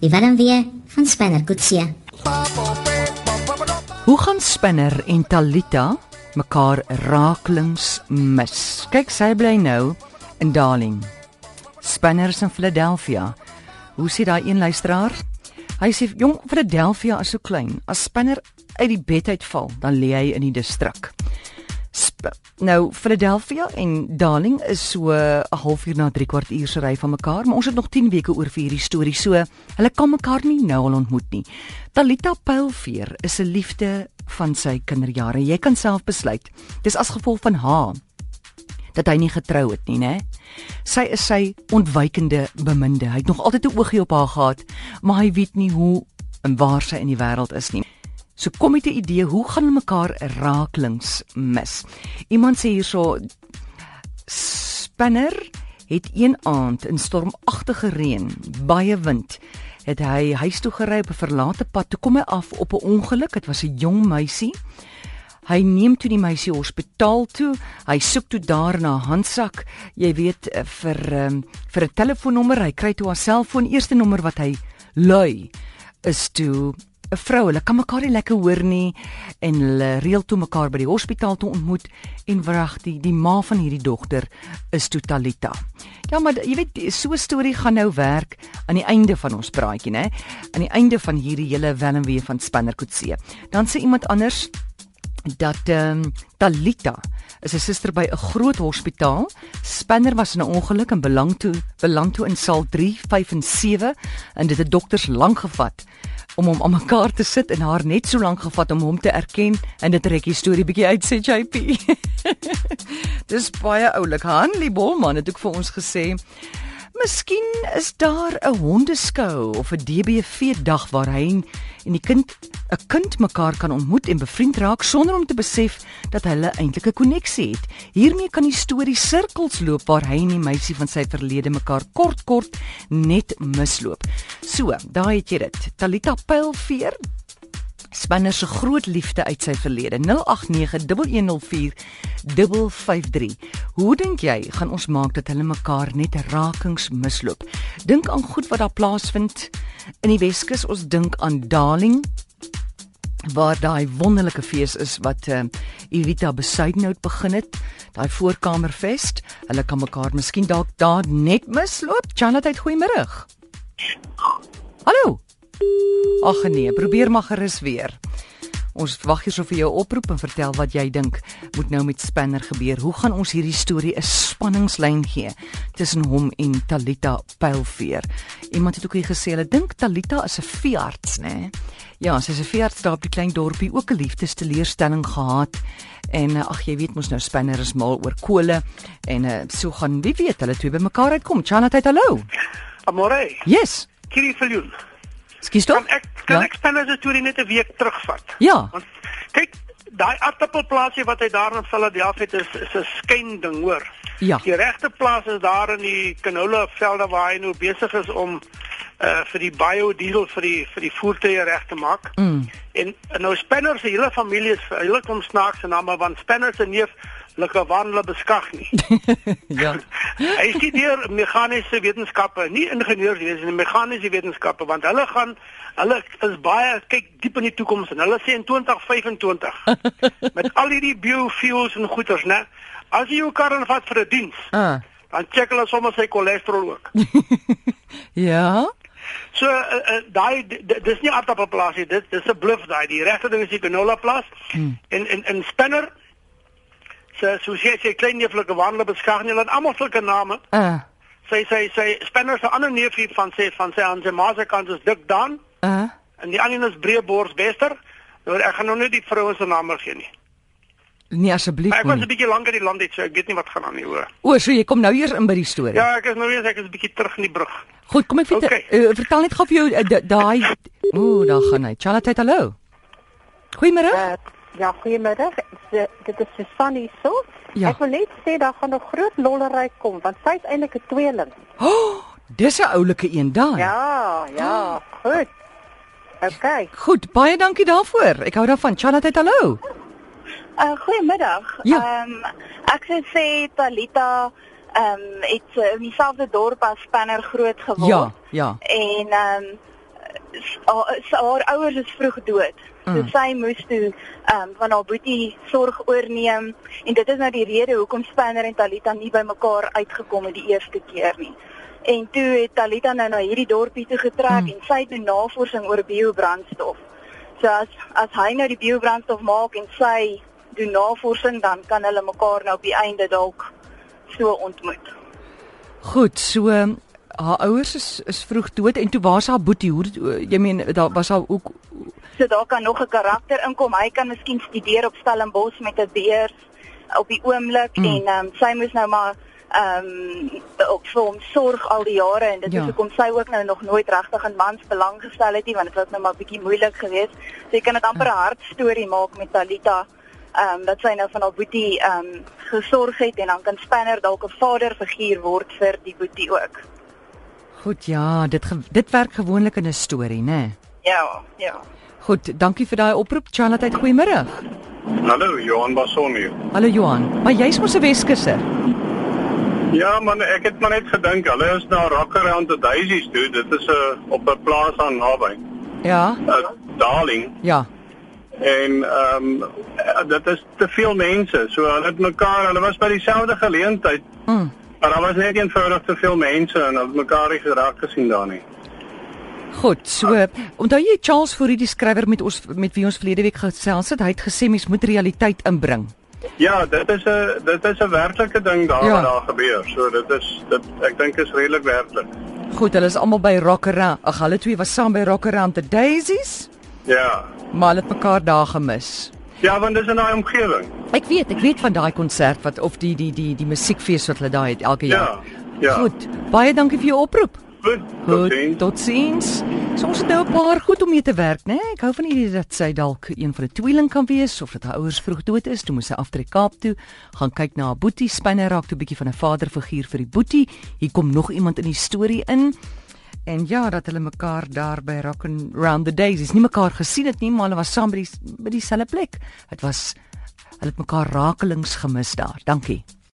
Die Willem weer van Spanner Kutsie. Hoe gaan Spinner en Talita mekaar raaklings mis? Kyk, sy bly nou in Darling. Spinner is in Philadelphia. Hoe sê daai een luisteraar? Hy sê jong Philadelphia is so klein. As Spinner uit die bed uitval, dan lê hy in die distrik. Sp nou Philadelphia en Darling is so 'n halfuur na 3 kwart uur se ry van mekaar, maar ons het nog 10 weke oor vir hierdie storie. So, hulle kan mekaar nie nou al ontmoet nie. Talita Pylveer is 'n liefde van sy kinderjare. Jy kan self besluit. Dis as gevolg van haar dat hy nie getrou het nie, né? Sy is sy ontwykende beminde. Hy het nog altyd 'n oogie op haar gehad, maar hy weet nie hoe en waar sy in die wêreld is nie. So kom met 'n idee, hoe gaan mekaar raaklings mis? Iemand sê hierso Spinner het een aand in stormagtige reën, baie wind, het hy huis toe gery op 'n verlate pad. Toe kom hy af op 'n ongeluk. Dit was 'n jong meisie. Hy neem toe die meisie hospitaal toe. Hy soek toe daar na 'n handsak, jy weet vir um, vir 'n telefoonnommer. Hy kry toe haar selfoon. Eerste nommer wat hy lui is toe 'n vrou. Hulle kan mekaar nie lekker hoor nie en hulle reël toe mekaar by die hospitaal te ontmoet en wrag die die ma van hierdie dogter is Totalita. Ja, maar jy weet so 'n storie gaan nou werk aan die einde van ons praatjie, né? Aan die einde van hierdie hele welmwee van Spannerkoetse. Dan sê iemand anders dat ehm um, Talita is 'n suster by 'n groot hospitaal. Spanner was in 'n ongeluk en beland toe beland toe in saal 3, 5 en 7 en dit het dokters lank gevat om hom aan mekaar te sit en haar net so lank gevat om hom te erken en dit trek die storie bietjie uit sê JP. Dis baie oulik. Hanlie Bolman het ook vir ons gesê Miskien is daar 'n hondeskou of 'n DBV dag waar hy en die kind 'n kind mekaar kan ontmoet en bevriend raak sonder om te besef dat hulle eintlik 'n koneksie het. Hiermee kan die storie sirkels loop waar hy en die meisie van sy verlede mekaar kort kort net misloop. So, daai het jy dit. Talita Pylveer Spanner se groot liefde uit sy verlede 0891104553. Hoe dink jy gaan ons maak dat hulle mekaar net rakings misloop? Dink aan goed wat daar plaasvind in die Weskus. Ons dink aan Darling waar daai wonderlike fees is wat uh, Evita Besuidenhout begin het, daai voorkamerfees. Hulle kan mekaar miskien dalk daar net misloop. Chanat, goeiemôre. Hallo. Ag nee, probeer maar gerus weer. Ons wag hier so vir jou oproep en vertel wat jy dink moet nou met Spanner gebeur. Hoe gaan ons hierdie storie 'n spanningslyn gee tussen hom en Talita Pylveer? Iemand het ook hier gesê hulle dink Talita is 'n veearts, né? Ja, sy's 'n veearts daar op die klein dorpie, ook 'n liefdesteleurstelling gehad. En ag jy weet mos nou Spanner is mal oor kole en uh, so gaan wie weet hulle twee bymekaar uitkom. Chanat, hallo. Amore. Yes. Kiri Viljoen. Skus tog? Kan ek kan ja? ek spanne se storie net 'n week terugvat? Ja. Want kyk, daai aardappelplaasie wat hy daar in Philadelphia het is is 'n skyn ding, hoor. Ja. Die regte plaas is daar in die canola velde waar hy nou besig is om uh vir die biodiesel vir die vir die voertuie reg te maak. Mm. En, en nou Spanner se hele familie is hulle kom snaakse name want Spanner se neef lekker wandel beskag nie. ja. Hy studeer meganiese wetenskappe, nie ingenieurswese nie, meganiese wetenskappe want hulle gaan hulle is baie kyk diep in die toekoms en hulle sê in 2025 met al hierdie biofuels en goeders, né? As jy jou kar aanvat vir 'n diens, Ah. dan check hulle sommer sy cholesterol ook. ja. So uh, uh, daai dis nie aardappelplaasie, dit dis 'n bluff daai. Die regte ding is die canola plaas. Hmm. En en en Spinner se so sê sy klein neeflike wandel beskag nie, het almal sulke name. Ah. Sy sy sy Spinner se ander neefie van sê van sy aan sy ma se kant is Dik Dan Ah. en die ander een is Breebors Wester. Nou ek gaan nou net die vroue se name gee nie. Nee asseblief. Maar ek was. 'n bietjie lank in die land het, so ek weet nie wat gaan aan nie hoor. O, so jy kom nou eers in by die storie. Ja, ek is nou weer ek is 'n bietjie terug in die brug. Goed, kom ek vertel Okay. uh, vertel net gou vir jou uh, da- daai Ooh, daar gaan hy. Charlotte, hallo. Goeiemôre. Ja, goeiemiddag. Dit is Susanne so. Ja. Ek wil net sê daar gaan 'n groot lollery kom want sy is eintlik 'n tweeling. Oh, dis 'n oulike een daai. Ja, ja, goed. Okay. Goed, baie dankie daarvoor. Ek hou daarvan. Charlotte, hallo. Uh goeiemiddag. Ja. Ehm ek sou sê Talita ehm um, het uh, in dieselfde dorp as Spanner groot geword. Ja, ja. En ehm um, haar ouers is vroeg dood. Mm. So sy moes toe ehm um, van haar boetie sorg oorneem en dit is nou die rede hoekom Spanner en Talita nie by mekaar uitgekom het die eerste keer nie. En toe het Talita nou na hierdie dorpie toe getrek mm. en sy doen navorsing oor biobrandstof. So as as hy nou die biobrandstof maak en sy doen navorsing dan kan hulle mekaar nou op die einde dalk so ontmoet. Goed, so haar ouers is is vroeg dood en toe was haar boetie hoe jy meen daar was haar ook so daar kan nog 'n karakter inkom. Hy kan miskien studeer op Stellenbosch met 'n beurs op die oomblik mm. en ehm um, sy moes nou maar ehm um, op vir hom sorg al die jare en dit ja. is hoekom sy ook nou nog nooit regtig in mans belang gestel het nie want dit was nou maar bietjie moeilik geweest. Sy kan dit amper 'n hartstorie maak met Talita ehm um, dat sy nou van haar boetie ehm um, gesorg het en dan kan Spanner dalk 'n vaderfiguur word vir die boetie ook. Goed ja, dit dit werk gewoonlik in 'n storie, né? Nee? Ja, ja. Goed, dankie vir daai oproep. Charlotte, goeiemôre. Hallo, Johan Basson. Hallo Johan. Maar jy's mos 'n Weskusser. Ja man, ek het maar net gedink, hulle is na Rockaround the Daisies toe. Dit is 'n uh, op 'n plaas aan naby. Ja. Uh, Darling. Ja. En ehm um, dit is te veel mense. So hulle het mekaar, hulle was by dieselfde geleentheid. Mm. Maar daar was net eenvoudig te veel mense en het mekaar nie geraak gesien daar nie. Goed, so onthou jy Charles Fourie die skrywer met ons met wie ons verlede week gesels het, hy het gesê mens moet realiteit inbring. Ja, dit is 'n dit is 'n werklike ding daar ja. wat daar gebeur. So dit is dit ek dink is redelik werklik. Goed, hulle is almal by Rockeround. Ag, hulle twee was saam by Rockeround the Daisies. Ja. Maar hulle het mekaar daar gemis. Ja, want dis in daai omgewing. Ek weet, ek weet van daai konsert wat of die die die die musiekfees wat hulle daai het elke jaar. Ja. Ja. Goed. Baie dankie vir jou oproep. Goed. Tot sien. Tot sins. So ons het nou 'n paar goed om mee te werk, né? Nee? Ek hou van hierdie dat sy dalk een van die tweeling kan wees of dat haar ouers vroeg dood is, toe moes sy aftrek Kaap toe, gaan kyk na haar boetie, spinne raak toe 'n bietjie van 'n vaderfiguur vir die boetie. Hier kom nog iemand in die storie in. En ja, dat hulle mekaar daar by Rock and Round the Daisies nie mekaar gesien het nie, maar hulle was saam by die by dieselfde plek. Dit was hulle het mekaar rakelings gemis daar. Dankie.